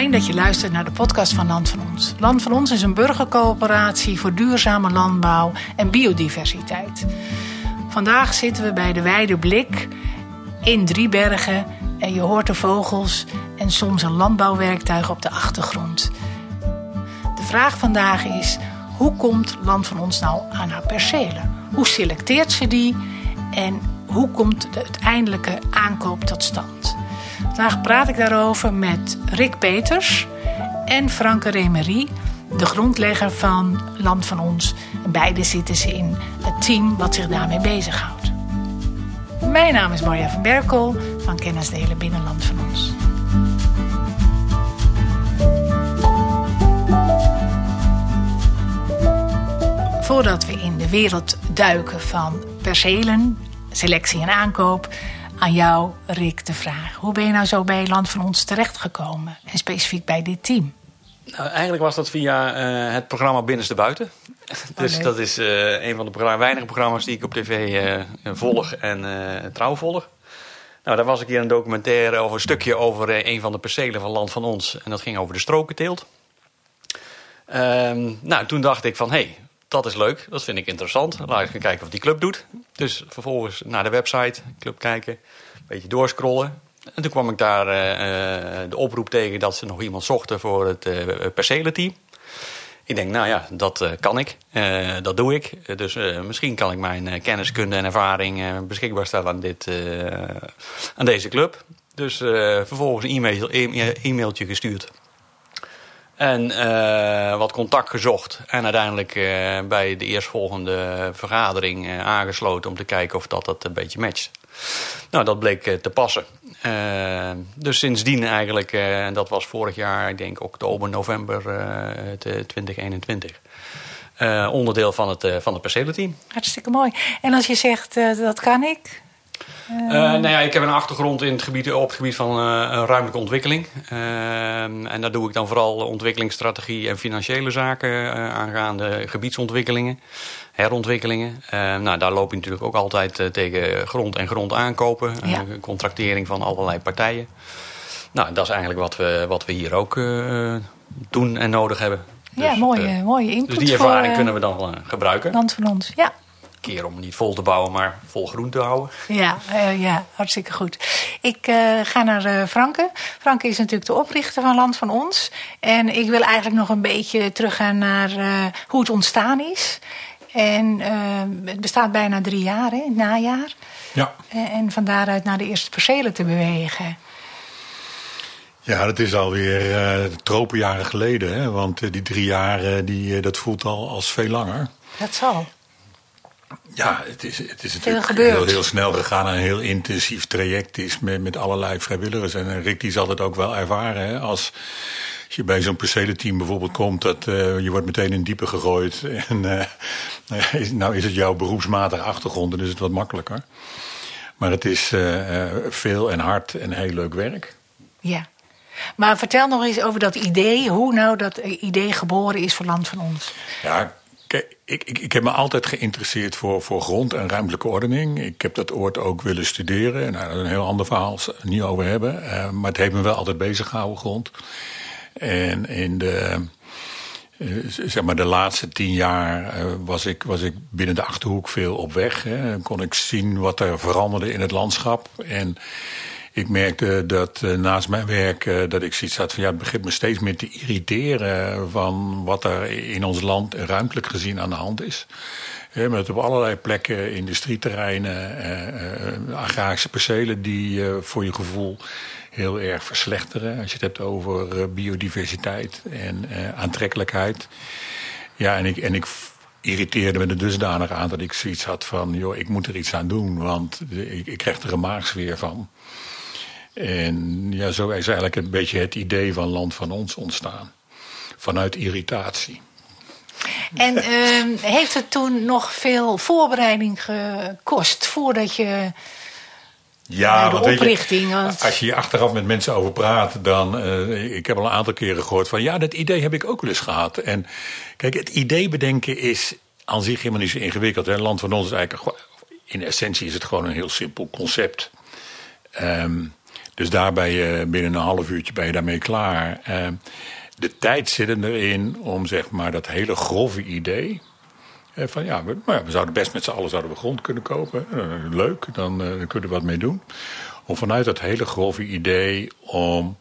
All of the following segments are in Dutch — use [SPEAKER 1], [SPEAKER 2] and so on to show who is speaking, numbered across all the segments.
[SPEAKER 1] Dat je luistert naar de podcast van Land van Ons. Land van Ons is een burgercoöperatie voor duurzame landbouw en biodiversiteit. Vandaag zitten we bij de Weide Blik in Driebergen en je hoort de vogels en soms een landbouwwerktuig op de achtergrond. De vraag vandaag is: hoe komt Land van Ons nou aan haar percelen? Hoe selecteert ze die en hoe komt de uiteindelijke aankoop tot stand? Vandaag praat ik daarover met Rick Peters en Franke Remery, de grondlegger van Land van Ons. beide zitten ze in het team wat zich daarmee bezighoudt. Mijn naam is Marja van Berkel van Kennisdelen Binnenland van Ons. Voordat we in de wereld duiken van percelen, selectie en aankoop, aan jou, Rick, de vraag. Hoe ben je nou zo bij Land van Ons terechtgekomen? En specifiek bij dit team?
[SPEAKER 2] Nou, eigenlijk was dat via uh, het programma Binnenste Buiten. dus dat is uh, een van de programma, weinige programma's die ik op tv uh, volg en trouw volg. Nou, daar was ik hier een documentaire over een stukje over een van de percelen van Land van Ons. En dat ging over de strokenteelt. Um, nou, toen dacht ik van, hé, hey, dat is leuk, dat vind ik interessant. Laat ik gaan kijken wat die club doet. Dus vervolgens naar de website, club kijken, een beetje doorscrollen. En toen kwam ik daar uh, de oproep tegen dat ze nog iemand zochten voor het uh, percelenteam. Ik denk, nou ja, dat kan ik. dat doe ik. dus misschien kan ik mijn kenniskunde en ervaring beschikbaar stellen aan, dit, aan deze club. Dus vervolgens een e-mail, e e-mailtje gestuurd en uh, wat contact gezocht. En uiteindelijk uh, bij de eerstvolgende vergadering uh, aangesloten om te kijken of dat, dat een beetje matcht. Nou, dat bleek te passen. dus sindsdien eigenlijk, en dat was vorig jaar, ik denk oktober, november 2021. onderdeel van het, van het.
[SPEAKER 1] Hartstikke mooi. En als je zegt, dat kan ik,
[SPEAKER 2] uh, nou ja, ik heb een achtergrond in het gebied, op het gebied van uh, ruimtelijke ontwikkeling. Uh, en daar doe ik dan vooral ontwikkelingsstrategie en financiële zaken aangaande gebiedsontwikkelingen, herontwikkelingen. nou, daar loop je natuurlijk ook altijd tegen grond en grond aankopen, ja. contractering van allerlei partijen. Nou, dat is eigenlijk wat we, wat we hier ook doen en nodig hebben.
[SPEAKER 1] Ja, dus, mooie, mooie input.
[SPEAKER 2] Dus die ervaring kunnen we dan gebruiken.
[SPEAKER 1] Land van ons, ja
[SPEAKER 2] keer om niet vol te bouwen, maar vol groen te houden.
[SPEAKER 1] Ja, uh, ja hartstikke goed. Ik uh, ga naar uh, Franke. Franke is natuurlijk de oprichter van Land van Ons. En ik wil eigenlijk nog een beetje teruggaan naar hoe het ontstaan is. En het bestaat bijna drie jaar, hè, in het najaar.
[SPEAKER 3] Ja.
[SPEAKER 1] en van daaruit naar de eerste percelen te bewegen.
[SPEAKER 3] Ja, dat is alweer uh, tropenjaren geleden. Hè? Want die drie jaar, die, dat voelt al als veel langer.
[SPEAKER 1] Dat zal.
[SPEAKER 3] Ja, het is, het is natuurlijk heel, heel, snel gegaan en een heel intensief traject is met, met allerlei vrijwilligers. En Rick die zal het ook wel ervaren. Hè? Als, als je bij zo'n percelenteam bijvoorbeeld komt, dat uh, je wordt meteen in diepe gegooid. En uh, nou is het jouw beroepsmatige achtergrond, dan is het wat makkelijker. Maar het is uh, veel en hard en heel leuk werk.
[SPEAKER 1] Ja. Maar vertel nog eens over dat idee, hoe nou dat idee geboren is voor Land van Ons.
[SPEAKER 3] Ja, Kijk, ik, ik, ik heb me altijd geïnteresseerd voor, voor grond en ruimtelijke ordening. Ik heb dat ooit ook willen studeren. Nou, dat is een heel ander verhaal, niet over hebben. Uh, maar het heeft me wel altijd bezig gehouden, grond. En in de, uh, zeg maar de laatste tien jaar uh, was, ik, was ik binnen de Achterhoek veel op weg. Hè. Kon ik zien wat er veranderde in het landschap. En ik merkte dat uh, naast mijn werk uh, dat ik zoiets had van ja, het begint me steeds meer te irriteren van wat er in ons land ruimtelijk gezien aan de hand is. Met op allerlei plekken industrieterreinen, uh, agrarische percelen die voor je gevoel heel erg verslechteren. Als je het hebt over biodiversiteit en aantrekkelijkheid. Ja, en ik, en ik irriteerde me er dusdanig aan dat ik zoiets had van... joh, ik moet er iets aan doen, want ik, ik krijg er een maagsfeer van. En ja, zo is eigenlijk een beetje het idee van Land van Ons ontstaan. Vanuit irritatie.
[SPEAKER 1] En uh, heeft het toen nog veel voorbereiding gekost voordat je.
[SPEAKER 3] Ja, de oprichting. Je, als je hier achteraf met mensen over praat, dan. Uh, ik heb al een aantal keren gehoord van. Ja, dat idee heb ik ook wel eens gehad. En kijk, het idee bedenken is aan zich helemaal niet zo ingewikkeld. Hè. Land van ons is eigenlijk. In essentie is het gewoon een heel simpel concept. Um, Dus daar ben je binnen een half uurtje ben je daarmee klaar. Uh, de tijd zit erin om zeg maar dat hele grove idee. Uh, van ja we, nou ja, we zouden best met z'n allen zouden we grond kunnen kopen. Uh, leuk, dan, kunnen we wat mee doen. Om vanuit dat hele grove idee om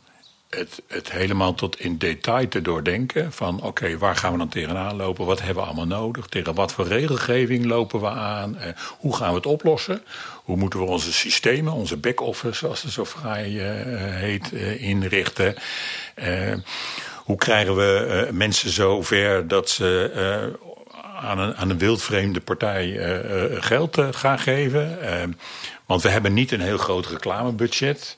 [SPEAKER 3] het, het helemaal tot in detail te doordenken. Van oké, waar gaan we dan tegenaan lopen? Wat hebben we allemaal nodig? Tegen wat voor regelgeving lopen we aan? Eh, hoe gaan we het oplossen? Hoe moeten we onze systemen, onze back-office, zoals het zo fraai uh, heet, uh, inrichten? hoe krijgen we mensen zover dat ze aan, een, aan een wildvreemde partij geld gaan geven? want we hebben niet een heel groot reclamebudget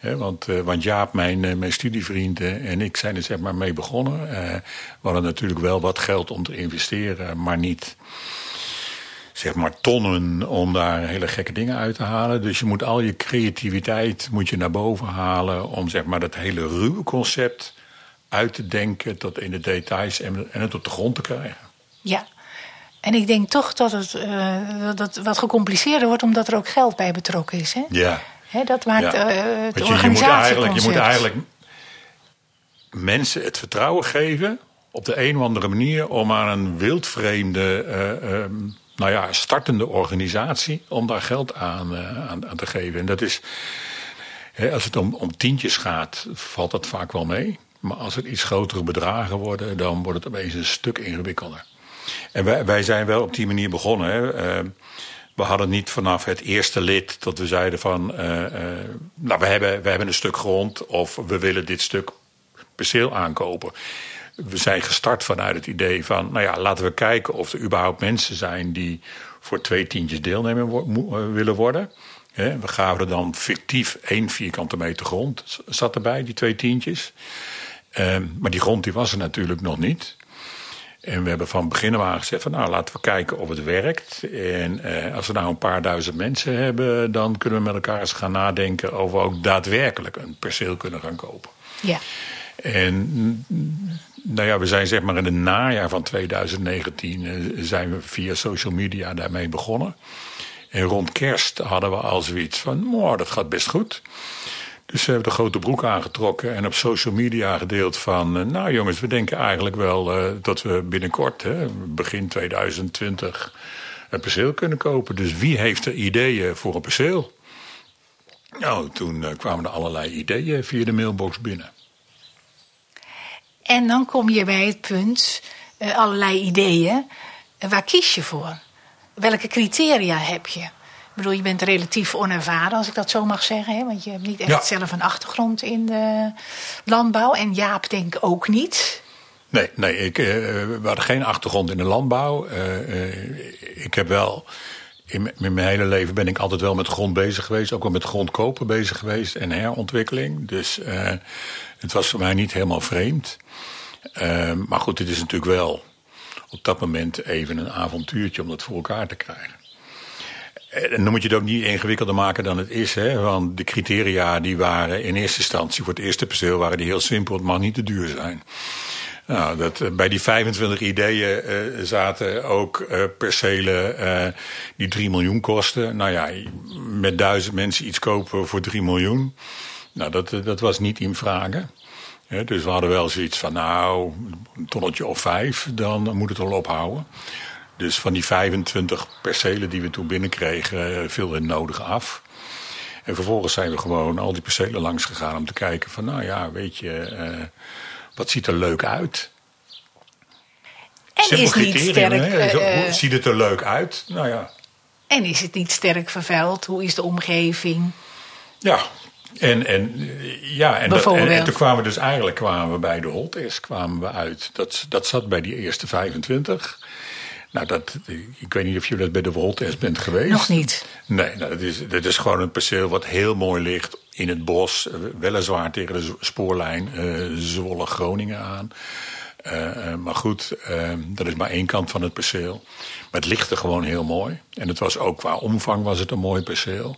[SPEAKER 3] want, want Jaap, mijn, mijn studievriend en ik zijn er zeg maar mee begonnen. We hadden natuurlijk wel wat geld om te investeren, maar niet zeg maar tonnen om daar hele gekke dingen uit te halen. Dus je moet al je creativiteit moet je naar boven halen om zeg maar dat hele ruwe concept uit te denken tot in de details en, en het op de grond te krijgen.
[SPEAKER 1] Ja, en ik denk toch dat het, dat het wat gecompliceerder wordt omdat er ook geld bij betrokken is. Hè?
[SPEAKER 3] Ja.
[SPEAKER 1] He, dat maakt ja. uh, het
[SPEAKER 3] je, je, moet eigenlijk, je moet eigenlijk mensen het vertrouwen geven op de een of andere manier om aan een wildvreemde, uh, uh, nou ja, startende organisatie om daar geld aan, aan, aan, te geven. En dat is, hè, als het om, om tientjes gaat, valt dat vaak wel mee. Maar als het iets grotere bedragen worden, dan wordt het opeens een stuk ingewikkelder. En wij, wij zijn wel op die manier begonnen. Hè we hadden niet vanaf het eerste lid dat we zeiden van... Uh, nou, we hebben, we hebben een stuk grond of we willen dit stuk perceel aankopen. We zijn gestart vanuit het idee van... nou ja, laten we kijken of er überhaupt mensen zijn... die voor twee tientjes deelnemer wo willen worden. we gaven er dan fictief één vierkante meter grond. Zat erbij, die twee tientjes. Uh, maar die grond die was er natuurlijk nog niet. En we hebben van begin af aan gezegd van nou laten we kijken of het werkt. En eh, als we nou een paar duizend mensen hebben, dan kunnen we met elkaar eens gaan nadenken of we ook daadwerkelijk een perceel kunnen gaan kopen.
[SPEAKER 1] Ja.
[SPEAKER 3] En nou ja, we zijn zeg maar in het najaar van 2019 eh, zijn we via social media daarmee begonnen. En rond kerst hadden we al zoiets van, oh, dat gaat best goed. Dus ze hebben de grote broek aangetrokken en op social media gedeeld van... Uh, nou jongens, we denken eigenlijk wel uh, dat we binnenkort, hè, begin 2020, een perceel kunnen kopen. Dus wie heeft er ideeën voor een perceel? Nou, toen kwamen er allerlei ideeën via de mailbox binnen.
[SPEAKER 1] En dan kom je bij het punt, allerlei ideeën. waar kies je voor? Welke criteria heb je? Ik bedoel, je bent relatief onervaren, als ik dat zo mag zeggen. Hè? Want je hebt niet echt zelf een achtergrond in de landbouw. En Jaap denk ik ook niet.
[SPEAKER 3] Nee, nee ik, uh, we hadden geen achtergrond in de landbouw. Uh, ik heb wel... In, in, mijn hele leven ben ik altijd wel met grond bezig geweest. Ook wel met grondkopen bezig geweest en herontwikkeling. Dus het was voor mij niet helemaal vreemd. maar goed, het is natuurlijk wel op dat moment even een avontuurtje om dat voor elkaar te krijgen. En dan moet je het ook niet ingewikkelder maken dan het is. Hè? Want de criteria die waren in eerste instantie voor het eerste perceel waren die heel simpel. Het mag niet te duur zijn. Nou, dat, eh, bij die 25 ideeën uh, zaten ook uh, percelen die 3 miljoen kosten. Nou ja, met duizend mensen iets kopen voor 3 miljoen. Nou, dat, dat was niet in vragen. dus we hadden wel zoiets van, nou, een tonnetje of vijf, dan moet het wel ophouden. Dus van die 25 percelen die we toen binnenkregen, eh, viel er nodig af. En vervolgens zijn we gewoon al die percelen langs gegaan om te kijken van, nou ja, weet je, uh, wat ziet er leuk uit?
[SPEAKER 1] En Simpel is niet sterk.
[SPEAKER 3] Uh, ziet het er leuk uit? Nou ja.
[SPEAKER 1] En is het niet sterk vervuild? Hoe is de omgeving?
[SPEAKER 3] Ja, en, en, ja, en, dat, en, en, toen kwamen we dus eigenlijk kwamen we bij de Holtest kwamen we uit. Dat, dat zat bij die eerste 25. Nou, dat, ik weet niet of je dat bij de Woltest bent geweest.
[SPEAKER 1] Nog niet.
[SPEAKER 3] Nee, nou, dat, is, dat is gewoon een perceel wat heel mooi ligt in het bos. Weliswaar tegen de spoorlijn uh, Zwolle-Groningen aan. Uh, maar goed, uh, dat is maar één kant van het perceel. Maar het ligt er gewoon heel mooi. En het was ook qua omvang was het een mooi perceel.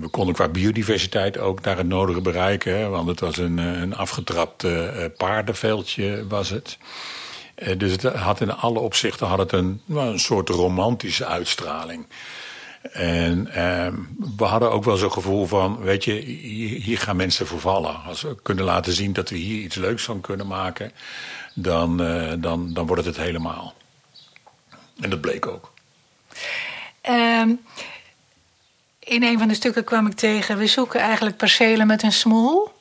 [SPEAKER 3] We konden qua biodiversiteit ook daar het nodige bereiken. Hè, want het was een, een afgetrapt paardenveldje was het. Eh, dus het had in alle opzichten had het een, een soort romantische uitstraling. En ehm, we hadden ook wel zo'n gevoel van, weet je, hier, gaan mensen voor vallen. Als we kunnen laten zien dat we hier iets leuks van kunnen maken, dan, uh, dan, dan wordt het het helemaal. En dat bleek ook.
[SPEAKER 1] Um, in een van de stukken kwam ik tegen, we zoeken eigenlijk percelen met een smoel.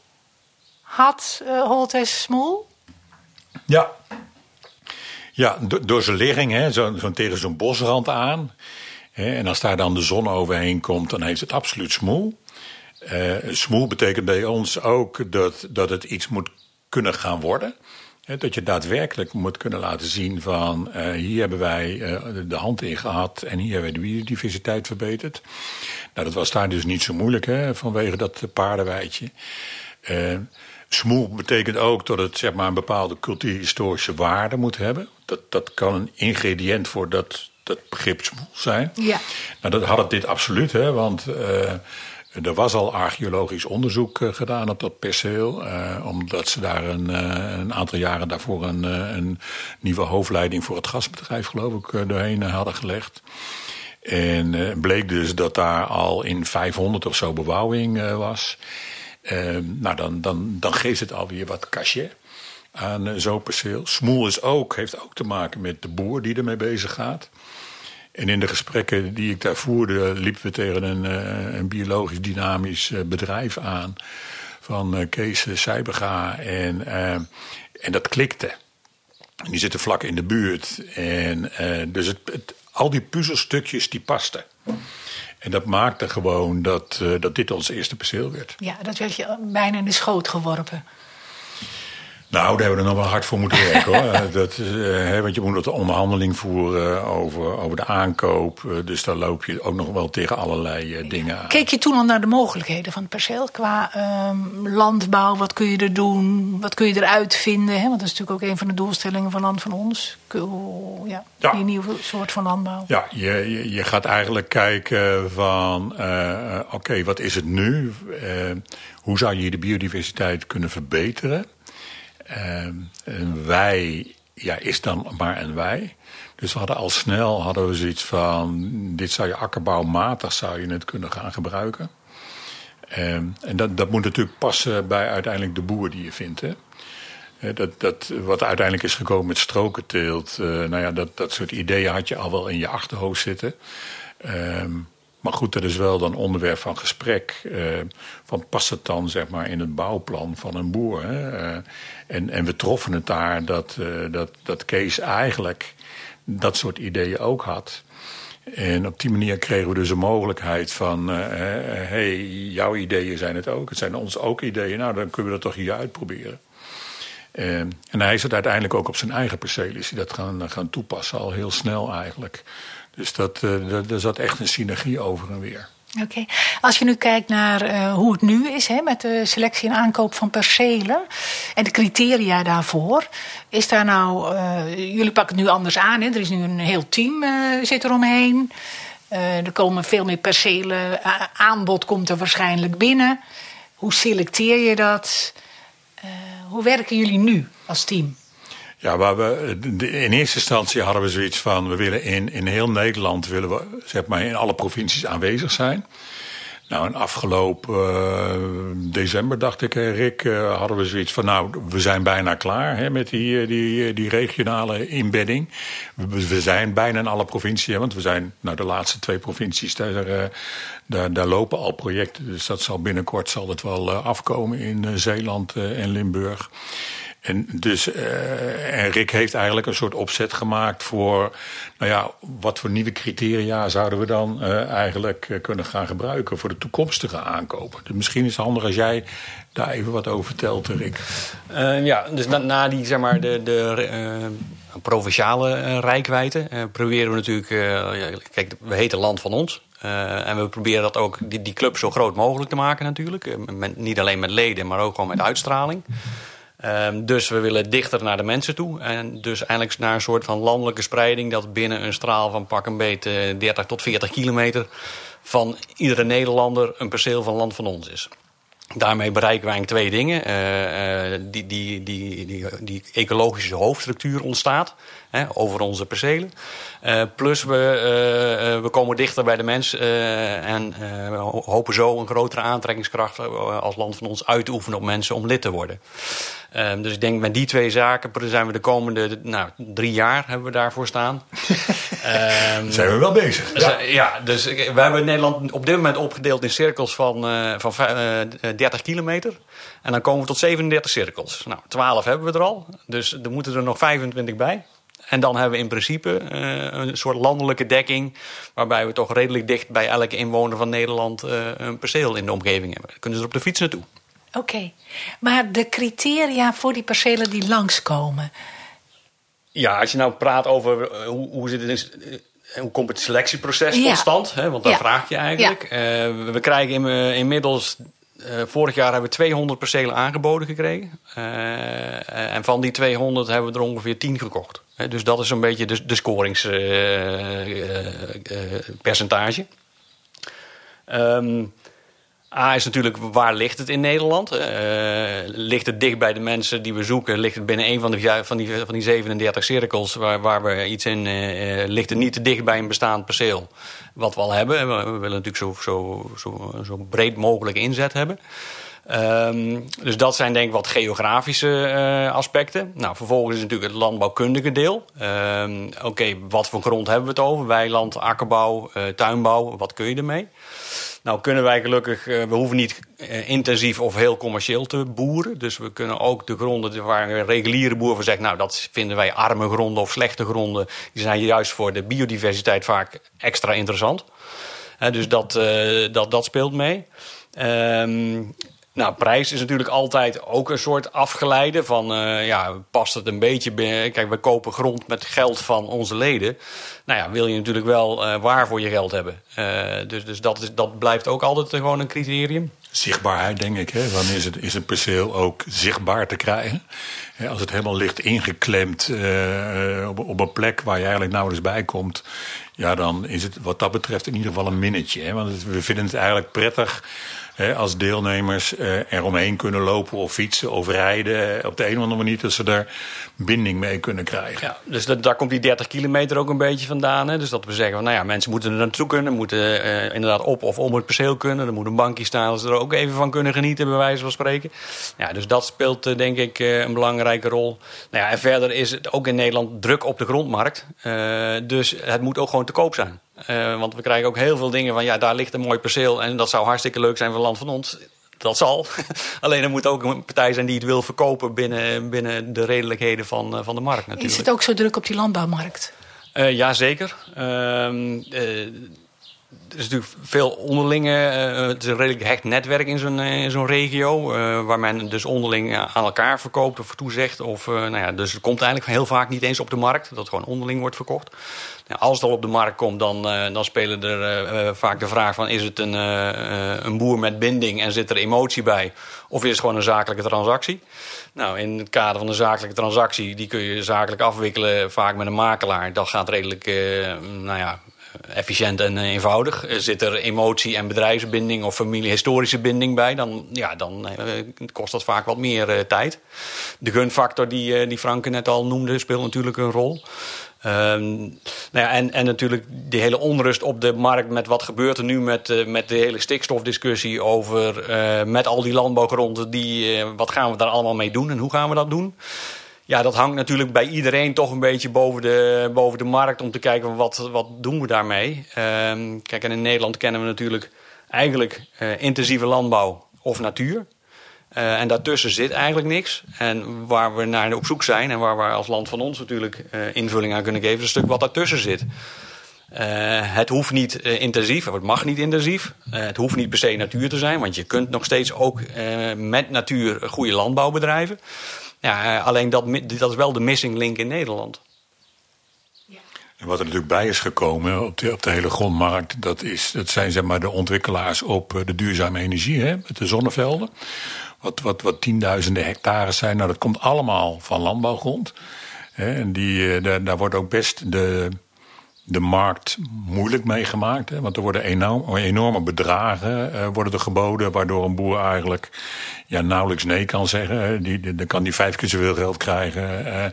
[SPEAKER 1] Had uh, Holtes smoel?
[SPEAKER 3] Ja. Ja, door, zijn ligging, zo, zo tegen zo'n bosrand aan. Hè, en als daar dan de zon overheen komt, dan heeft het absoluut smoel. Uh, smoel betekent bij ons ook dat, dat het iets moet kunnen gaan worden. Dat je daadwerkelijk moet kunnen laten zien van uh, hier hebben wij uh, de hand in gehad en hier hebben wij de biodiversiteit verbeterd. Nou, dat was daar dus niet zo moeilijk hè, vanwege dat paardenweidje. Uh, smoel betekent ook dat het zeg maar, een bepaalde cultuurhistorische waarde moet hebben. Dat, dat kan een ingrediënt voor dat, dat begrip smoel zijn.
[SPEAKER 1] Ja.
[SPEAKER 3] Nou, dat had het dit absoluut, hè, want er was al archeologisch onderzoek uh, gedaan op dat perceel. Uh, omdat ze daar een, uh, een, aantal jaren daarvoor een, een, nieuwe hoofdleiding voor het gasbedrijf, geloof ik, doorheen hadden gelegd. En bleek dus dat daar al in 500 of zo bebouwing was. nou, dan, dan, dan geeft het alweer wat cachet aan zo'n perceel. Smoel is ook, heeft ook te maken met de boer die ermee bezig gaat. En in de gesprekken die ik daar voerde, liepen we tegen een, uh, een biologisch dynamisch uh, bedrijf aan. Van uh, Kees Seiberga. En, en dat klikte. En die zitten vlak in de buurt. En dus het, al die puzzelstukjes die pasten. En dat maakte gewoon dat, dat dit ons eerste perceel werd.
[SPEAKER 1] Ja, dat werd je bijna in de schoot geworpen.
[SPEAKER 3] Nou, daar hebben we nog wel hard voor moeten werken hoor. dat, uh, want je moet een onderhandeling voeren over, over de aankoop. Uh, dus daar loop je ook nog wel tegen allerlei uh, dingen aan.
[SPEAKER 1] Keek je toen al naar de mogelijkheden van het perceel? Qua ehm, landbouw, wat kun je er doen? Wat kun je eruit vinden? Hè? Want dat is natuurlijk ook een van de doelstellingen van Land van Ons. Ja, ja. die nieuwe soort van landbouw.
[SPEAKER 3] Ja, je, je, je gaat eigenlijk kijken van... oké, okay, wat is het nu? hoe zou je de biodiversiteit kunnen verbeteren? Ehm, en wij ja, is dan maar een wij. Dus we hadden al snel hadden we zoiets van... dit zou je akkerbouwmatig zou je het kunnen gaan gebruiken. Um, en dat, dat moet natuurlijk passen bij uiteindelijk de boer die je vindt. Hè? Dat, dat, wat uiteindelijk is gekomen met strokenteelt... Uh, nou ja, dat, dat soort ideeën had je al wel in je achterhoofd zitten... Um, maar goed, dat is wel dan onderwerp van gesprek. Uh, van past het dan zeg maar, in het bouwplan van een boer? Hè? Uh, en, en we troffen het daar dat, uh, dat, dat Kees eigenlijk dat soort ideeën ook had. En op die manier kregen we dus een mogelijkheid van... hey, jouw ideeën zijn het ook. Het zijn onze ook ideeën. Nou, dan kunnen we dat toch hier uitproberen. en hij is het uiteindelijk ook op zijn eigen perceel. Is hij dat gaan, gaan toepassen, al heel snel eigenlijk. Dus dat, er zat echt een synergie over en weer.
[SPEAKER 1] Oké. Als je nu kijkt naar uh, hoe het nu is hè, met de selectie en aankoop van percelen en de criteria daarvoor, is daar nou, uh, jullie pakken het nu anders aan, hè? er is nu een heel team uh, zit eromheen. er komen veel meer percelen, aanbod komt er waarschijnlijk binnen. Hoe selecteer je dat? hoe werken jullie nu als team?
[SPEAKER 3] Ja, waar we, in eerste instantie hadden we zoiets van... we willen in, in heel Nederland willen we, zeg maar, in alle provincies aanwezig zijn. Nou, in afgelopen uh, december, dacht ik, Rick, uh, hadden we zoiets van... nou, we zijn bijna klaar hè, met die, eh, die, die regionale inbedding. We, zijn bijna in alle provincies, want we zijn... nou, de laatste twee provincies, daar, daar, daar lopen al projecten. Dus dat zal binnenkort zal het wel afkomen in Zeeland en Limburg. En dus uh, en Rick heeft eigenlijk een soort opzet gemaakt voor, nou ja, wat voor nieuwe criteria zouden we dan uh, eigenlijk uh, kunnen gaan gebruiken voor de toekomstige aankopen. Dus misschien is het handig als jij daar even wat over vertelt, Rick.
[SPEAKER 2] ja, dus na, die, zeg maar, de, de provinciale rijkwijde proberen we natuurlijk, kijk, we heten Land van Ons. en we proberen dat ook, die, die club zo groot mogelijk te maken natuurlijk. Niet alleen met leden, maar ook gewoon met uitstraling. Um, dus we willen dichter naar de mensen toe. En dus eigenlijk naar een soort van landelijke spreiding... dat binnen een straal van pak een beet 30 tot 40 kilometer... van iedere Nederlander een perceel van land van ons is. Daarmee bereiken wij twee dingen. Uh, die, die, die, die ecologische hoofdstructuur ontstaat hè, over onze percelen. Uh, plus we, we komen dichter bij de mens en hopen zo een grotere aantrekkingskracht als land van ons uit te oefenen op mensen om lid te worden. Um, dus ik denk met die twee zaken zijn we de komende nou, drie jaar hebben we daarvoor staan.
[SPEAKER 3] um, zijn we wel bezig.
[SPEAKER 2] Ja, ja dus we hebben Nederland op dit moment opgedeeld in cirkels van, uh, van uh, 30 kilometer. En dan komen we tot 37 cirkels. Nou, 12 hebben we er al. Dus er moeten er nog 25 bij. En dan hebben we in principe uh, een soort landelijke dekking. Waarbij we toch redelijk dicht bij elke inwoner van Nederland uh, een perceel in de omgeving hebben. Dan kunnen ze er op de fiets naartoe.
[SPEAKER 1] Oké, maar de criteria voor die percelen die langskomen.
[SPEAKER 2] Ja, als je nou praat over uh, hoe, hoe zit het in, hoe komt het selectieproces tot stand? Hè? Want daar ja. vraag je eigenlijk. Ja. Uh, we krijgen in, inmiddels, vorig jaar hebben we 200 percelen aangeboden gekregen. en van die 200 hebben we er ongeveer 10 gekocht. dus dat is een beetje de, de scoringspercentage. Um, A is natuurlijk waar ligt het in Nederland? Uh, ligt het dicht bij de mensen die we zoeken? Ligt het binnen een van, de, van, die, van die 37 cirkels waar, waar we iets in... Uh, ligt het niet te dicht bij een bestaand perceel? Wat we al hebben. We, willen natuurlijk zo, zo, zo, zo breed mogelijk inzet hebben. Um, dus dat zijn denk ik wat geografische uh, aspecten. Nou, vervolgens is natuurlijk het landbouwkundige deel. Um, Oké, wat voor grond hebben we het over? Weiland, akkerbouw, tuinbouw, wat kun je ermee? Nou kunnen wij gelukkig, uh, we hoeven niet uh, intensief of heel commercieel te boeren. Dus we kunnen ook de gronden waar een reguliere boer van zegt... nou, dat vinden wij arme gronden of slechte gronden... die zijn juist voor de biodiversiteit vaak extra interessant. Dus dat, dat, dat speelt mee. Um, nou, prijs is natuurlijk altijd ook een soort afgeleide van, uh, ja, past het een beetje binnen. Kijk, we kopen grond met geld van onze leden. Nou ja, wil je natuurlijk wel uh, waar voor je geld hebben. Uh, dus dus dat, is, dat blijft ook altijd gewoon een criterium.
[SPEAKER 3] Zichtbaarheid, denk ik. Hè? Wanneer is het, is een perceel ook zichtbaar te krijgen? Als het helemaal ligt ingeklemd op, op een plek waar je eigenlijk nauwelijks bij komt... ja, dan is het wat dat betreft in ieder geval een minnetje. Hè? Want we vinden het eigenlijk prettig als deelnemers uh, eromheen kunnen lopen of fietsen of rijden. Op de een of andere manier dat ze daar binding mee kunnen krijgen.
[SPEAKER 2] Ja, dus dat, daar komt die 30 kilometer ook een beetje vandaan. Hè? Dus dat we zeggen, van, nou ja, mensen moeten er naartoe kunnen. Moeten uh, inderdaad op of om het perceel kunnen. Er moet een bankje staan, dat ze er ook even van kunnen genieten, bij wijze van spreken. Ja, dus dat speelt uh, denk ik een belangrijke rol. Nou ja, en verder is het ook in Nederland druk op de grondmarkt. dus het moet ook gewoon te koop zijn. Uh, want we krijgen ook heel veel dingen van ja, daar ligt een mooi perceel en dat zou hartstikke leuk zijn voor land van ons. Dat zal. Alleen er moet ook een partij zijn die het wil verkopen binnen, binnen de redelijkheden van, uh, van de markt natuurlijk.
[SPEAKER 1] Is het ook zo druk op die landbouwmarkt?
[SPEAKER 2] Uh, ja, zeker. Uh, er is natuurlijk veel onderlinge. Uh, het is een redelijk hecht netwerk in zo'n uh, zo'n regio. Waar men dus onderling aan elkaar verkoopt of toezegt. Of, nou ja, dus het komt eigenlijk heel vaak niet eens op de markt. Dat gewoon onderling wordt verkocht. Nou, als het al op de markt komt, dan, dan spelen er vaak de vraag van... is het een, een boer met binding en zit er emotie bij? Of is het gewoon een zakelijke transactie? Nou, in het kader van een zakelijke transactie... die kun je zakelijk afwikkelen, vaak met een makelaar. Dat gaat redelijk, nou ja efficiënt en eh, eenvoudig. Zit er emotie en bedrijfsbinding of familiehistorische binding bij, dan, ja, dan uh, kost dat vaak wat meer tijd. De gunfactor die, die Franke net al noemde, speelt natuurlijk een rol. Um, nou ja, en, en natuurlijk die hele onrust op de markt met wat gebeurt er nu met, met de hele stikstofdiscussie over met al die landbouwgronden, die, wat gaan we daar allemaal mee doen en hoe gaan we dat doen? Ja, dat hangt natuurlijk bij iedereen toch een beetje boven de, boven de markt om te kijken wat, wat doen we daarmee. Um, kijk, en in Nederland kennen we natuurlijk eigenlijk uh, intensieve landbouw of natuur. Uh, en daartussen zit eigenlijk niks. En waar we naar op zoek zijn en waar we als land van ons natuurlijk uh, invulling aan kunnen geven, is een stuk wat daartussen zit. Het hoeft niet intensief, het mag niet intensief. Het hoeft niet per se natuur te zijn, want je kunt nog steeds ook met natuur goede landbouw bedrijven. Ja, alleen dat, dat is wel de missing link in Nederland.
[SPEAKER 3] En wat er natuurlijk bij is gekomen op de, op de hele grondmarkt, dat, is, dat zijn zeg maar de ontwikkelaars op de duurzame energie, hè, met de zonnevelden. Wat, wat, wat tienduizenden hectares zijn, nou dat komt allemaal van landbouwgrond. Hè, en die, daar, daar wordt ook best de, de markt moeilijk meegemaakt. Hè? Want er worden enorm, enorme bedragen uh, worden er geboden... waardoor een boer eigenlijk ja, nauwelijks nee kan zeggen. Die, dan kan die vijf keer zoveel geld krijgen... Uh,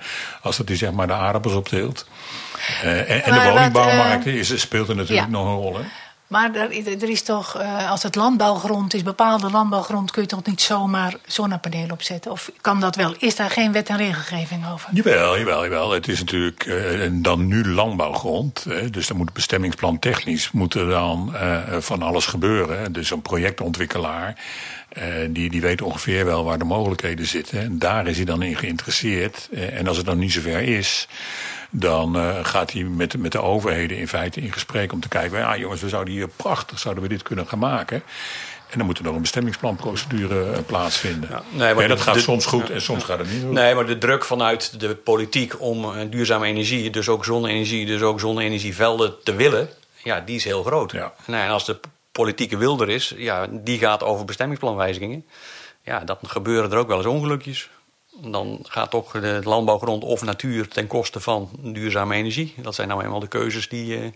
[SPEAKER 3] als dat hij zeg maar de aardappels opteelt. Uh, en, en de woningbouwmarkt is, speelt er natuurlijk ja. nog een rol. Hè?
[SPEAKER 1] Maar er, is toch, uh, als het landbouwgrond is, bepaalde landbouwgrond, kun je toch niet zomaar zonnepanelen opzetten? Of kan dat wel? Is daar geen wet en regelgeving over?
[SPEAKER 3] Jawel, jawel, jawel. Het is natuurlijk uh, dan nu landbouwgrond. Hè, dus dan moet bestemmingsplan technisch dan uh, van alles gebeuren. Dus een projectontwikkelaar. die, die weet ongeveer wel waar de mogelijkheden zitten. En daar is hij dan in geïnteresseerd. en als het dan niet zover is, dan uh, gaat hij met, met de overheden in feite in gesprek om te kijken... ja jongens, we zouden hier prachtig zouden we dit kunnen gaan maken... En dan moet er nog een bestemmingsplanprocedure eh, plaatsvinden. Ja, nee, maar dat gaat soms goed en soms gaat het niet goed.
[SPEAKER 2] Nee, maar de druk vanuit de politiek om uh, duurzame energie, dus ook zonne-energie, dus ook zonne-energievelden te willen, ja, die is heel groot. Ja. Nee, en als de politieke wil er is, ja, die gaat over bestemmingsplanwijzigingen. Ja, dan gebeuren er ook wel eens ongelukjes dan gaat toch de landbouwgrond of natuur ten koste van duurzame energie. Dat zijn nou eenmaal de keuzes die, uh,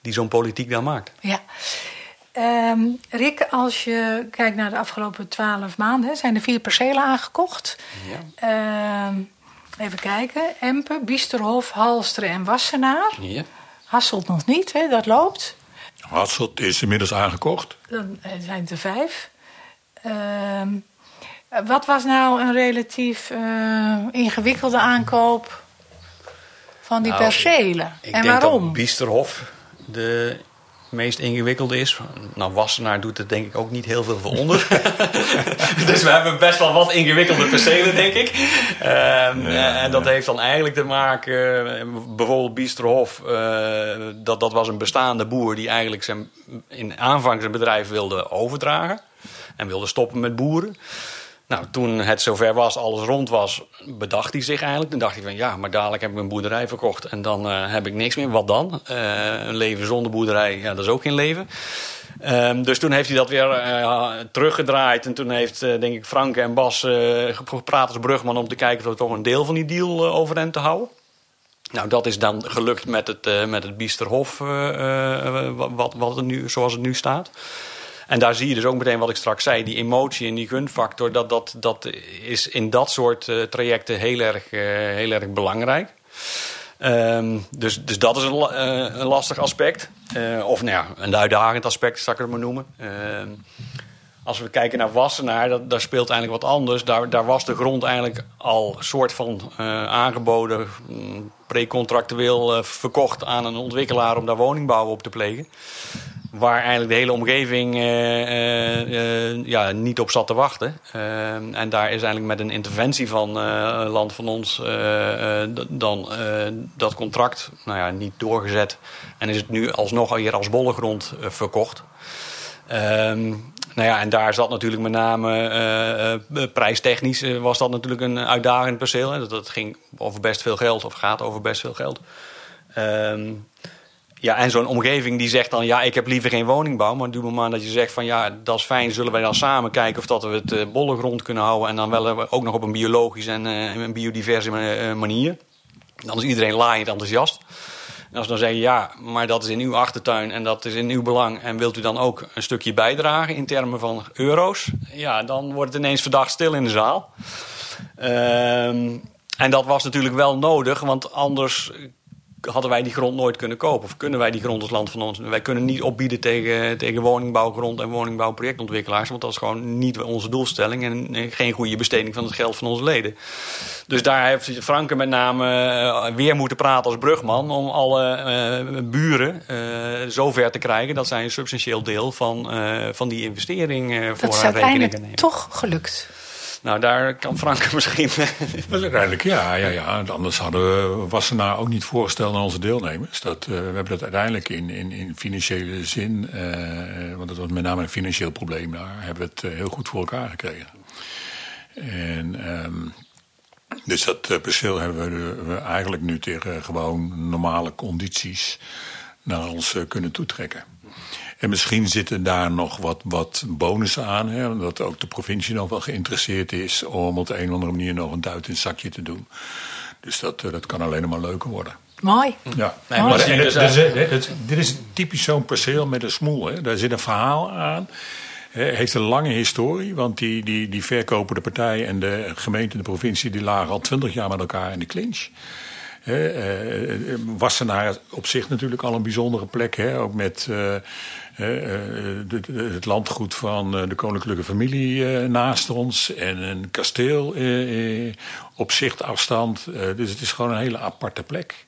[SPEAKER 2] die zo'n politiek dan maakt.
[SPEAKER 1] Ja. Um, Rick, als je kijkt naar de afgelopen twaalf maanden, zijn er vier percelen aangekocht. Ja. Um, even kijken. Empen, Biesterhof, Halsteren en Wassenaar. Ja. Hasselt nog niet, hè? dat loopt.
[SPEAKER 3] Hasselt is inmiddels aangekocht.
[SPEAKER 1] Dan eh, zijn het er vijf. Um, wat was nou een relatief uh, ingewikkelde aankoop van die nou, percelen?
[SPEAKER 2] Ik,
[SPEAKER 1] en
[SPEAKER 2] denk
[SPEAKER 1] waarom?
[SPEAKER 2] Dat Biesterhof de meest ingewikkelde is. Nou, Wassenaar doet er denk ik ook niet heel veel voor onder. dus we hebben best wel wat ingewikkelde percelen, denk ik. Um, ja, en dat ja. heeft dan eigenlijk te maken... bijvoorbeeld Biesterhof, uh, dat, dat was een bestaande boer... die eigenlijk zijn, in aanvang zijn bedrijf wilde overdragen. En wilde stoppen met boeren. Nou, toen het zover was, alles rond was, bedacht hij zich eigenlijk. Toen dacht hij van ja, maar dadelijk heb ik mijn boerderij verkocht en dan uh, heb ik niks meer. Wat dan? Uh, een leven zonder boerderij, ja, dat is ook geen leven. Um, dus toen heeft hij dat weer uh, teruggedraaid. En toen heeft, denk ik, Frank en Bas gepraat als brugman om te kijken of we toch een deel van die deal overeind te houden. Nou, dat is dan gelukt met het, met het Biesterhof, wat, wat het nu, zoals het nu staat. En daar zie je dus ook meteen wat ik straks zei, die emotie en die gunfactor, dat, dat, dat is in dat soort uh, trajecten heel erg, uh, heel erg belangrijk. Um, dus, dus dat is een, uh, een lastig aspect. of nou ja, een uitdagend aspect, zal ik het maar noemen. Ehm, als we kijken naar Wassenaar, dat, daar speelt eigenlijk wat anders. Daar, daar was de grond eigenlijk al soort van aangeboden, mm, precontractueel verkocht aan een ontwikkelaar om daar woningbouw op te plegen waar eigenlijk de hele omgeving uh, uh, ja, niet op zat te wachten. en daar is eigenlijk met een interventie van land van ons dan dat contract nou ja, niet doorgezet. En is het nu alsnog hier als bollegrond verkocht. Um, nou ja, en daar zat natuurlijk met name prijstechnisch was dat natuurlijk een uitdagend perceel. Hè. Dat, dat ging over best veel geld, of gaat over best veel geld. Um, ja, en zo'n omgeving die zegt dan, ja, ik heb liever geen woningbouw. Maar op het moment dat je zegt van, ja, dat is fijn, zullen wij dan samen kijken of dat we het uh, bolle grond kunnen houden. En dan wel ook nog op een biologisch en uh, een biodiverse manier. Dan is iedereen laaiend enthousiast. En als we dan zeggen, ja, maar dat is in uw achtertuin en dat is in uw belang. En wilt u dan ook een stukje bijdragen in termen van euro's? Ja, dan wordt het ineens verdacht stil in de zaal. Ehm, en dat was natuurlijk wel nodig, want anders hadden wij die grond nooit kunnen kopen. Of kunnen wij die grond als land van ons. Wij kunnen niet opbieden tegen, tegen woningbouwgrond en woningbouwprojectontwikkelaars. Want dat is gewoon niet onze doelstelling. En geen goede besteding van het geld van onze leden. Dus daar heeft Franke met name eh, weer moeten praten als brugman. Om alle uh, buren uh, zover te krijgen dat zij een substantieel deel van, van die investering voor
[SPEAKER 1] haar rekening nemen. Dat is uiteindelijk toch gelukt.
[SPEAKER 2] Nou, daar kan Frank misschien...
[SPEAKER 3] uiteindelijk ja, ja, ja. Anders hadden we Wassenaar ook niet voorgesteld aan onze deelnemers. Dat, uh, we hebben dat uiteindelijk in, in, in financiële zin, uh, want dat was met name een financieel probleem daar, hebben we het heel goed voor elkaar gekregen. En um, dus dat perceel hebben we eigenlijk nu tegen gewoon normale condities naar ons kunnen toetrekken. En misschien zitten daar nog wat, wat bonussen aan. Hè, omdat ook de provincie nog wel geïnteresseerd is om op de een of andere manier nog een duit in het zakje te doen. Dus dat, eh, dat kan alleen maar leuker worden.
[SPEAKER 1] Mooi.
[SPEAKER 3] Ja,
[SPEAKER 2] Nee,
[SPEAKER 3] maar het-
[SPEAKER 2] dus
[SPEAKER 3] dit is- typisch zo'n perceel met een smoel. Hè. Daar zit een verhaal aan. Heeft een lange historie, want die, die, die verkopende partij en de gemeente en de provincie die lagen al twintig jaar met elkaar in de clinch. Hè, eh, eh, Wassenaar op zich natuurlijk al een bijzondere plek. Hè, ook met eh, het landgoed van de koninklijke familie naast ons. En een kasteel op zichtafstand. Dus het is gewoon een hele aparte plek.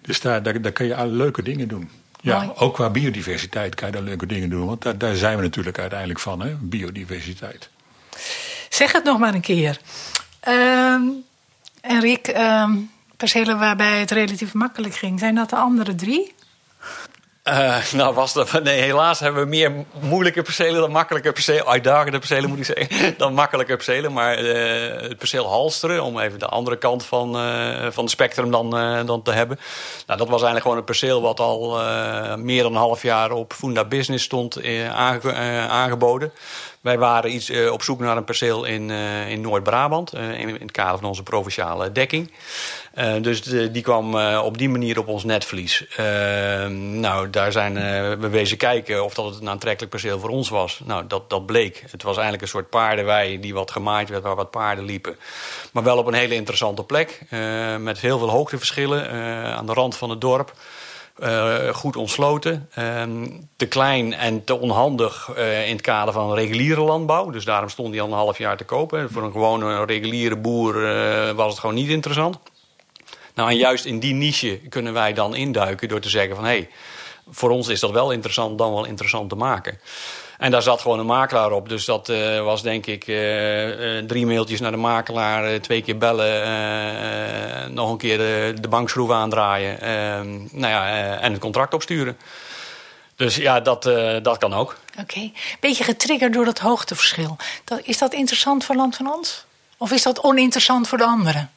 [SPEAKER 3] Dus daar, daar, daar kun je leuke dingen doen. Ja,
[SPEAKER 1] Mooi.
[SPEAKER 3] ook qua biodiversiteit kan je daar leuke dingen doen. Want daar, daar zijn we natuurlijk uiteindelijk van, hè? biodiversiteit.
[SPEAKER 1] Zeg het nog maar een keer. Ehm en Rick, percelen waarbij het relatief makkelijk ging, zijn dat de andere drie?
[SPEAKER 2] Eh, nou, was dat, nee, helaas hebben we meer moeilijke percelen dan makkelijke percelen. Uitdagende percelen moet ik zeggen. Dan makkelijke percelen. Maar eh, het perceel Halsteren, om even de andere kant van, eh, van het spectrum dan, dan te hebben. Nou, dat was eigenlijk gewoon een perceel wat al meer dan een half jaar op Funda Business stond aange- aangeboden. Wij waren iets eh, op zoek naar een perceel in, eh, in Noord-Brabant. eh, in, in het kader van onze provinciale dekking. Dus die kwam op die manier op ons netvlies. Nou, daar zijn we wezen kijken of dat het een aantrekkelijk perceel voor ons was. Nou, dat, dat bleek. Het was eigenlijk een soort paardenwei die wat gemaaid werd, waar wat paarden liepen. Maar wel op een hele interessante plek. met heel veel hoogteverschillen aan de rand van het dorp. Eh, goed ontsloten. Ehm, te klein en te onhandig eh, in het kader van reguliere landbouw. Dus daarom stond die al een half jaar te kopen. Voor een gewone reguliere boer eh, was het gewoon niet interessant. Nou, en juist in die niche kunnen wij dan induiken door te zeggen van... hé, hey, voor ons is dat wel interessant, dan wel interessant te maken. En daar zat gewoon een makelaar op. Dus dat eh, was denk ik eh, eh, drie mailtjes naar de makelaar, twee keer bellen, nog een keer de, de bankschroef aandraaien. eh, nou ja, en het contract opsturen. Dus ja, dat, dat kan ook.
[SPEAKER 1] Oké. Beetje getriggerd door dat hoogteverschil. Is dat interessant voor Land van Ons? Of is dat oninteressant voor de anderen?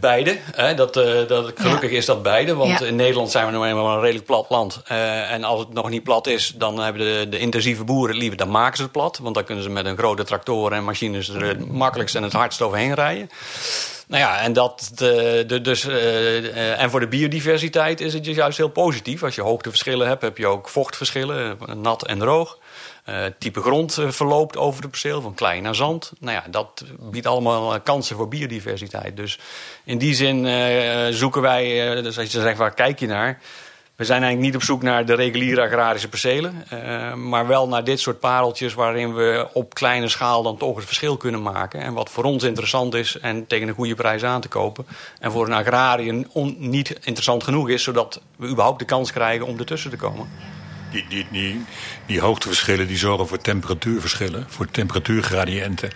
[SPEAKER 2] Beide. Hè, dat, eh, dat, gelukkig
[SPEAKER 1] Ja.
[SPEAKER 2] is dat beide. Want
[SPEAKER 1] Ja.
[SPEAKER 2] in Nederland zijn we nu eenmaal een redelijk plat land. Eh, en als het nog niet plat is, dan hebben de, de intensieve boeren het liever. Dan maken ze het plat. Want dan kunnen ze met een grote tractoren en machines er het makkelijkst en het hardst overheen rijden. Nou ja, en, dat, de, de, dus, eh, en voor de biodiversiteit is het dus juist heel positief. Als je hoogteverschillen hebt, heb je ook vochtverschillen, nat en droog. Eh, type grond eh, verloopt over het perceel, van klei naar zand. Nou ja, dat biedt allemaal eh, kansen voor biodiversiteit. Dus in die zin zoeken wij, dus als je zegt waar kijk je naar... We zijn eigenlijk niet op zoek naar de reguliere agrarische percelen, maar wel naar dit soort pareltjes waarin we op kleine schaal dan toch het verschil kunnen maken. En wat voor ons interessant is en tegen een goede prijs aan te kopen. En voor een agrariër niet interessant genoeg is, zodat we überhaupt de kans krijgen om ertussen te komen.
[SPEAKER 3] Die, die, die, hoogteverschillen die zorgen voor temperatuurverschillen, voor temperatuurgradiënten.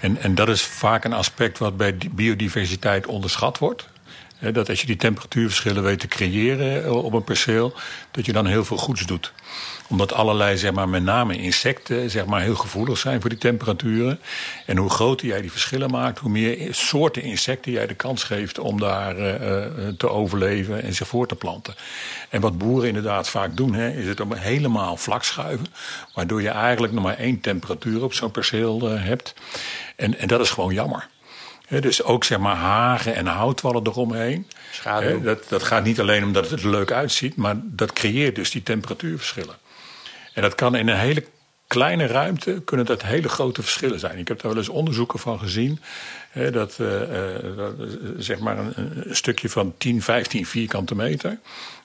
[SPEAKER 3] En, en dat is vaak een aspect wat bij biodiversiteit onderschat wordt. Dat als je die temperatuurverschillen weet te creëren eh, op een perceel, dat je dan heel veel goeds doet. Omdat allerlei, zeg maar, met name insecten, zeg maar, heel gevoelig zijn voor die temperaturen. En hoe groter jij die verschillen maakt, hoe meer soorten insecten jij de kans geeft om daar eh, eh, te overleven en zich voor te planten. En wat boeren inderdaad vaak doen, hè, is het om helemaal vlak schuiven. Waardoor je eigenlijk nog maar één temperatuur op zo'n perceel eh, hebt. En, en dat is gewoon jammer. Dus ook zeg maar hagen en houtwallen eromheen.
[SPEAKER 2] Schaduw.
[SPEAKER 3] Hè, dat, dat gaat niet alleen omdat het er leuk uitziet, maar dat creëert dus die temperatuurverschillen. En dat kan in een hele kleine ruimte kunnen dat hele grote verschillen zijn. Ik heb daar wel eens onderzoeken van gezien. Hè, dat, eh, eh, eh, zeg maar een, stukje van 10, 15 vierkante meter.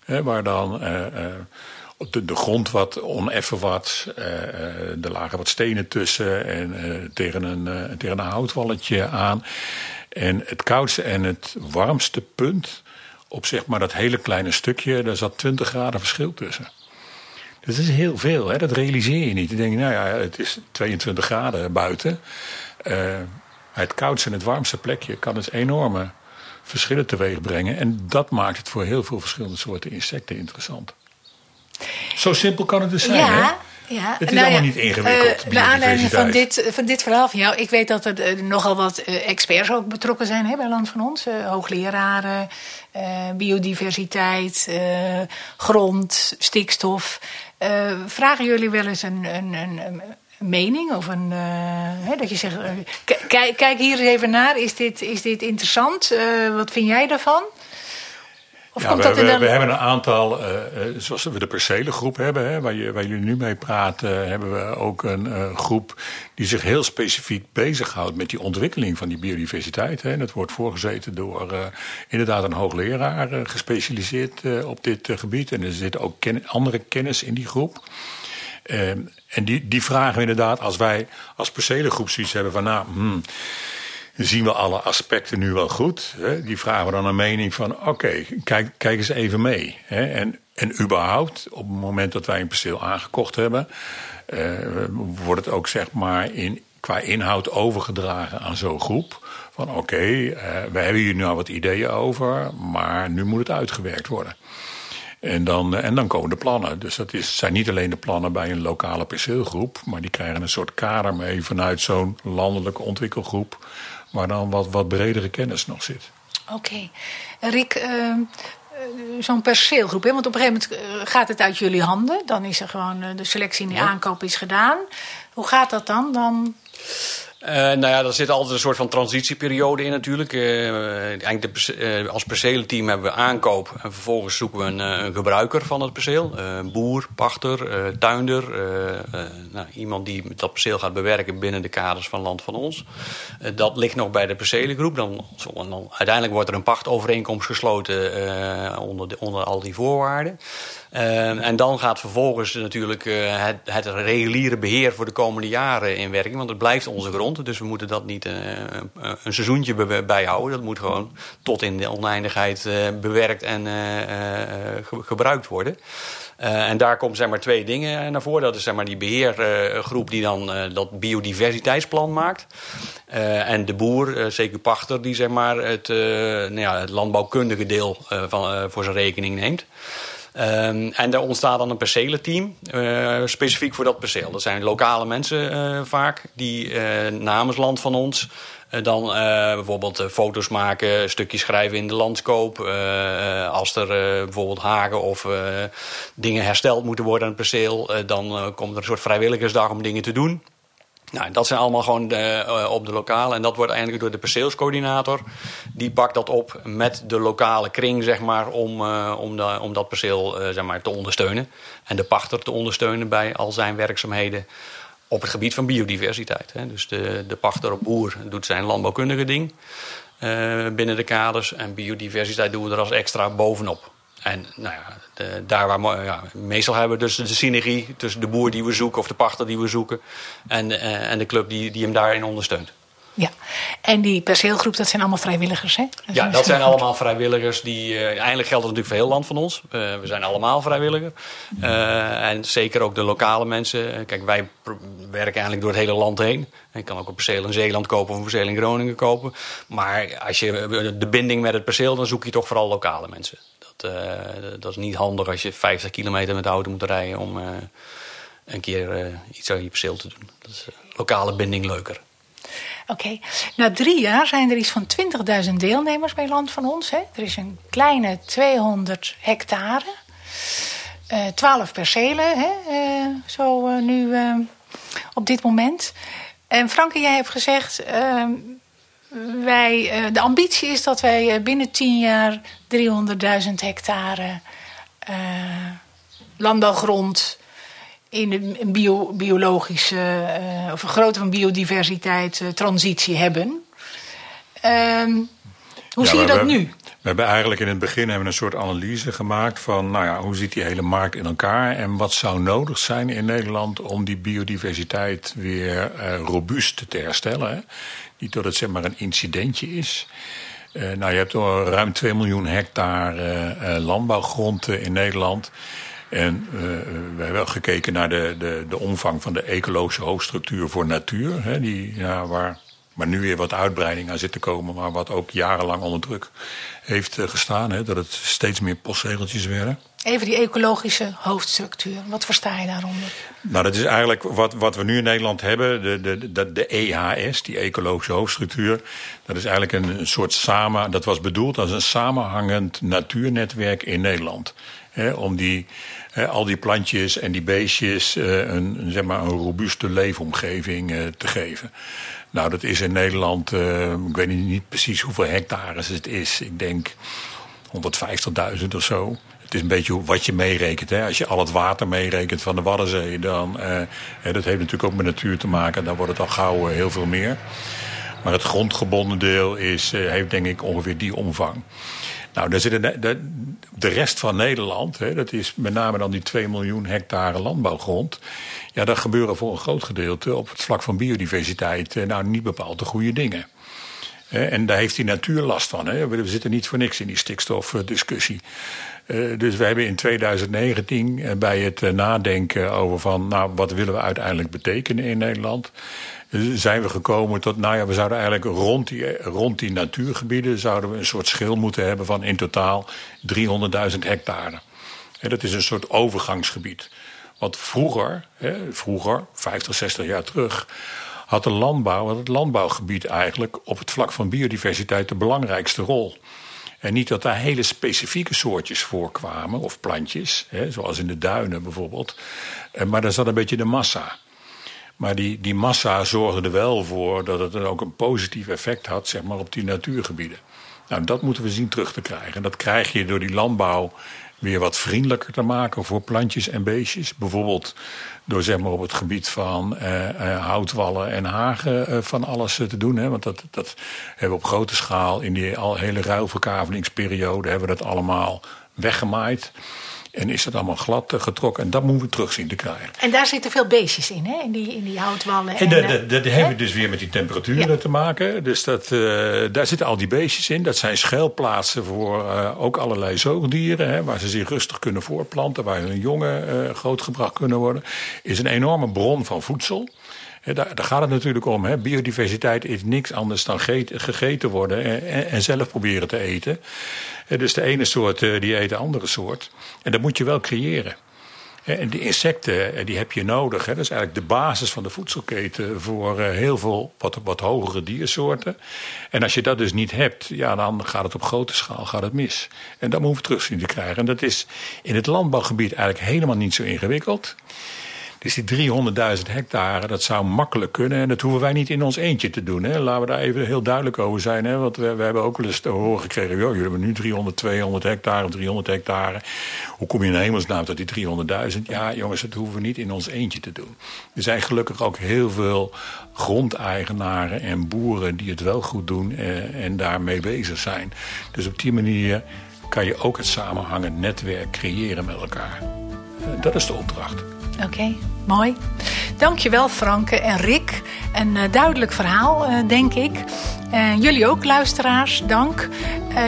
[SPEAKER 3] Hè, waar dan de, grond wat oneffen was. er lagen wat stenen tussen. En tegen, een, tegen een houtwalletje aan. En het koudste en het warmste punt op zeg maar dat hele kleine stukje, daar zat 20 graden verschil tussen. Dus dat is heel veel, hè? dat realiseer je niet. Je denkt, nou ja, het is 22 graden buiten. Eh, het koudste en het warmste plekje kan dus enorme verschillen teweeg brengen. En dat maakt het voor heel veel verschillende soorten insecten interessant. Zo simpel kan het dus zijn, hè?
[SPEAKER 1] ja. Ja,
[SPEAKER 3] Het is
[SPEAKER 1] nou
[SPEAKER 3] allemaal
[SPEAKER 1] ja,
[SPEAKER 3] niet ingewikkeld,
[SPEAKER 1] naar aanleiding van dit, van dit verhaal van jou, ik weet dat er eh, nogal wat experts ook betrokken zijn hè, bij Land van Ons. hoogleraren, biodiversiteit, grond, stikstof. Eh, vragen jullie wel eens een, een, een, mening of een. eh, dat je zegt: eh, kijk, hier eens even naar, is dit, is dit interessant? Wat vind jij daarvan? Of
[SPEAKER 3] Ja,
[SPEAKER 1] komt
[SPEAKER 3] we,
[SPEAKER 1] dat in
[SPEAKER 3] we,
[SPEAKER 1] de...
[SPEAKER 3] we hebben een aantal, eh, eh, zoals we de percelengroep hebben, hè, waar, je, waar jullie nu mee praten, hebben we ook een eh, groep die zich heel specifiek bezighoudt met die ontwikkeling van die biodiversiteit. Hè. En dat wordt voorgezeten door eh, inderdaad een hoogleraar eh, gespecialiseerd eh, op dit eh, gebied. En er zit ook ken- andere kennis in die groep. Ehm, en die, die vragen we inderdaad, als wij als percelengroep zoiets hebben van, nou, hmm, zien we alle aspecten nu wel goed? Hè? Die vragen dan een mening van, oké, kijk, kijk eens even mee. Hè? En, en überhaupt, op het moment dat wij een perceel aangekocht hebben, eh, wordt het ook zeg maar in, qua inhoud overgedragen aan zo'n groep. Van oké, eh, we hebben hier nu al wat ideeën over, maar nu moet het uitgewerkt worden. En dan, eh, en dan komen de plannen. Dus dat is, zijn niet alleen de plannen bij een lokale perceelgroep, maar die krijgen een soort kader mee vanuit zo'n landelijke ontwikkelgroep, waar dan wat, wat bredere kennis nog zit.
[SPEAKER 1] Oké. Rick, eh, eh, zo'n perceelgroep, hè? want op een gegeven moment eh, gaat het uit jullie handen. Dan is er gewoon de selectie en de aankoop is gedaan. Hoe gaat dat dan? dan...
[SPEAKER 2] Eh, nou ja, er zit altijd een soort van transitieperiode in natuurlijk. Eh, eigenlijk eh, als percelenteam hebben we aankoop en vervolgens zoeken we een, gebruiker van het perceel. Boer, pachter, tuinder. nou, iemand die dat perceel gaat bewerken binnen de kaders van Land van Ons. Dat ligt nog bij de percelengroep. Dan, uiteindelijk wordt er een pachtovereenkomst gesloten onder, de- onder al die voorwaarden. Eh, en dan gaat vervolgens natuurlijk het, het reguliere beheer voor de komende jaren in werking. Want het blijft onze grond. Dus we moeten dat niet eh, een- een seizoentje bijhouden. Dat moet gewoon tot in de oneindigheid eh, bewerkt en eh, eh, ge- gebruikt worden. Eh, en daar komen zeg maar twee dingen naar voren. Dat is zeg maar die beheergroep die dan eh, dat biodiversiteitsplan maakt. Eh, en de boer, eh, zeker pachter, die zeg maar het, eh, nou ja, het landbouwkundige deel eh, van, eh, voor zijn rekening neemt. Ehm, en er ontstaat dan een percelenteam, eh specifiek voor dat perceel. Dat zijn lokale mensen eh, vaak, die eh, namens land van ons dan bijvoorbeeld foto's maken, stukjes schrijven in de landskoop. als er bijvoorbeeld hagen of dingen hersteld moeten worden aan het perceel, dan komt er een soort vrijwilligersdag om dingen te doen. Nou, dat zijn allemaal gewoon eh, eh, op de lokale. En dat wordt eigenlijk door de perceelscoördinator. Die pakt dat op met de lokale kring, zeg maar, om, eh, om, de, om dat perceel zeg maar, te ondersteunen. En de pachter te ondersteunen bij al zijn werkzaamheden op het gebied van biodiversiteit. Hè. Dus de, de pachter op boer doet zijn landbouwkundige ding binnen de kaders. En biodiversiteit doen we er als extra bovenop. En nou ja, de- daar waar ja, meestal hebben we dus de synergie tussen de boer die we zoeken of de pachter die we zoeken en, eh, en de club die, die hem daarin ondersteunt.
[SPEAKER 1] Ja. En die perceelgroep, dat zijn allemaal vrijwilligers, hè?
[SPEAKER 2] Ja, dat zijn allemaal vrijwilligers die. eh, eigenlijk geldt het natuurlijk voor heel land van ons. Eh, we zijn allemaal vrijwilliger. Eh, en zeker ook de lokale mensen. Kijk, wij werken eigenlijk door het hele land heen. Je kan ook een perceel in Zeeland kopen of een perceel in Groningen kopen. Maar als je de binding met het perceel, dan zoek je toch vooral lokale mensen. Dat, eh, dat is niet handig als je 50 kilometer met de auto moet rijden om eh, een keer eh, iets aan je perceel te doen. Dat is lokale binding leuker.
[SPEAKER 1] Oké. Na drie jaar zijn er iets van 20.000 deelnemers bij Land van Ons. Hè? Er is een kleine 200 hectare. eh 12 percelen, hè? zo nu op dit moment. En Franke, jij hebt gezegd... wij, eh, de ambitie is dat wij eh, binnen 10 jaar 300.000 hectare eh, landbouwgrond in een bio, biologische eh, of een grootte van biodiversiteit transitie hebben. Ehm, hoe
[SPEAKER 3] Ja,
[SPEAKER 1] zie je dat
[SPEAKER 3] we-
[SPEAKER 1] nu?
[SPEAKER 3] We hebben eigenlijk in het begin hebben we een soort analyse gemaakt van nou ja, hoe ziet die hele markt in elkaar en wat zou nodig zijn in Nederland om die biodiversiteit weer robuust te herstellen. Hè? Niet dat het zeg maar een incidentje is. Eh, nou, je hebt al ruim 2 miljoen hectare eh, eh, landbouwgrond in Nederland. En we hebben ook gekeken naar de, de, de omvang van de ecologische hoofdstructuur voor natuur. Hè, die, ja, waar, waar nu weer wat uitbreiding aan zit te komen, maar wat ook jarenlang onder druk heeft gestaan. Hè, dat het steeds meer postzegeltjes werden.
[SPEAKER 1] Even die ecologische hoofdstructuur. Wat versta je daaronder?
[SPEAKER 3] Nou, dat is eigenlijk wat, wat we nu in Nederland hebben, de, de, de, de EHS, die ecologische hoofdstructuur. Dat is eigenlijk een, soort samen, dat was bedoeld als een samenhangend natuurnetwerk in Nederland. Om die, al die plantjes en die beestjes eh, een, zeg maar een robuuste leefomgeving eh, te geven. Nou, dat is in Nederland, eh, ik weet niet precies hoeveel hectares het is. Ik denk 150.000 of zo. Het is een beetje wat je meerekent. Hè. Als je al het water meerekent van de Waddenzee, dan uh, dat heeft natuurlijk ook met natuur te maken. Dan wordt het al gauw heel veel meer. Maar het grondgebonden deel is, heeft denk ik ongeveer die omvang. Nou, daar zitten de, de, rest van Nederland, hè, dat is met name dan die 2 miljoen hectare landbouwgrond. Ja, daar gebeuren voor een groot gedeelte op het vlak van biodiversiteit eh, nou niet bepaald de goede dingen. En daar heeft die natuur last van. Hè. We zitten niet voor niks in die stikstofdiscussie. Uh, dus we hebben in 2019 eh, bij het nadenken over van, nou, wat willen we uiteindelijk betekenen in Nederland, zijn we gekomen tot, nou ja, we zouden eigenlijk rond die, rond die natuurgebieden zouden we een soort schil moeten hebben van in totaal 300.000 hectare. En dat is een soort overgangsgebied. Want vroeger, hè, vroeger, 50, 60 jaar terug, had de landbouw, had het landbouwgebied eigenlijk op het vlak van biodiversiteit de belangrijkste rol. En niet dat daar hele specifieke soortjes voorkwamen, of plantjes, hè, zoals in de duinen bijvoorbeeld. Eh, maar daar zat een beetje de massa. Maar die, die massa zorgde er wel voor dat het ook een positief effect had zeg maar, op die natuurgebieden. Nou, dat moeten we zien terug te krijgen. En dat krijg je door die landbouw weer wat vriendelijker te maken voor plantjes en beestjes. Bijvoorbeeld door zeg maar, op het gebied van eh, eh, houtwallen en hagen eh, van alles te doen. Hè. Want dat, dat hebben we op grote schaal in die al hele ruilverkavelingsperiode hebben we dat allemaal weggemaaid. En is het allemaal glad eh, getrokken. En dat moeten we terugzien te krijgen.
[SPEAKER 1] En daar zitten veel beestjes in, hè? In die, in die houtwallen.
[SPEAKER 3] En, en dat, dat, hebben we dus weer met die temperaturen te maken. Dus dat, uh, daar zitten al die beestjes in. Dat zijn schuilplaatsen voor uh, ook allerlei zoogdieren. Hè, waar ze zich rustig kunnen voorplanten. Waar hun jongen uh, grootgebracht kunnen worden. Is een enorme bron van voedsel. Daar, daar, gaat het natuurlijk om. Hè. Biodiversiteit is niks anders dan gegeten worden en, en, zelf proberen te eten. Dus de ene soort eh, die eet de andere soort. En dat moet je wel creëren. En die insecten eh, die heb je nodig. Dat is eigenlijk de basis van de voedselketen voor eh, heel veel wat, wat hogere diersoorten. En als je dat dus niet hebt, ja, dan gaat het op grote schaal gaat het mis. En dat moeten we terug zien te krijgen. En dat is in het landbouwgebied eigenlijk helemaal niet zo ingewikkeld. Dus die 300.000 hectare, dat zou makkelijk kunnen. En dat hoeven wij niet in ons eentje te doen. Hè. Laten we daar even heel duidelijk over zijn. Hè. Want we, we hebben ook wel eens te horen gekregen... Jullie hebben nu 300, 200 hectare, 300 hectare. Hoe kom je in hemelsnaam tot die 300.000? Ja, jongens, dat hoeven we niet in ons eentje te doen. Er zijn gelukkig ook heel veel grondeigenaren en boeren... die het wel goed doen eh, en daarmee bezig zijn. Dus op die manier kan je ook het samenhangend netwerk creëren met elkaar. Dat is de opdracht.
[SPEAKER 1] Oké, mooi. Dankjewel Franke en Rick. Een uh, duidelijk verhaal, uh, denk ik. Uh, jullie ook, luisteraars, dank.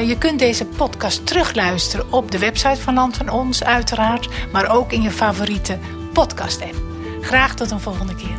[SPEAKER 1] je kunt deze podcast terugluisteren op de website van Land van Ons, uiteraard. Maar ook in je favoriete podcast-app. Graag tot een volgende keer.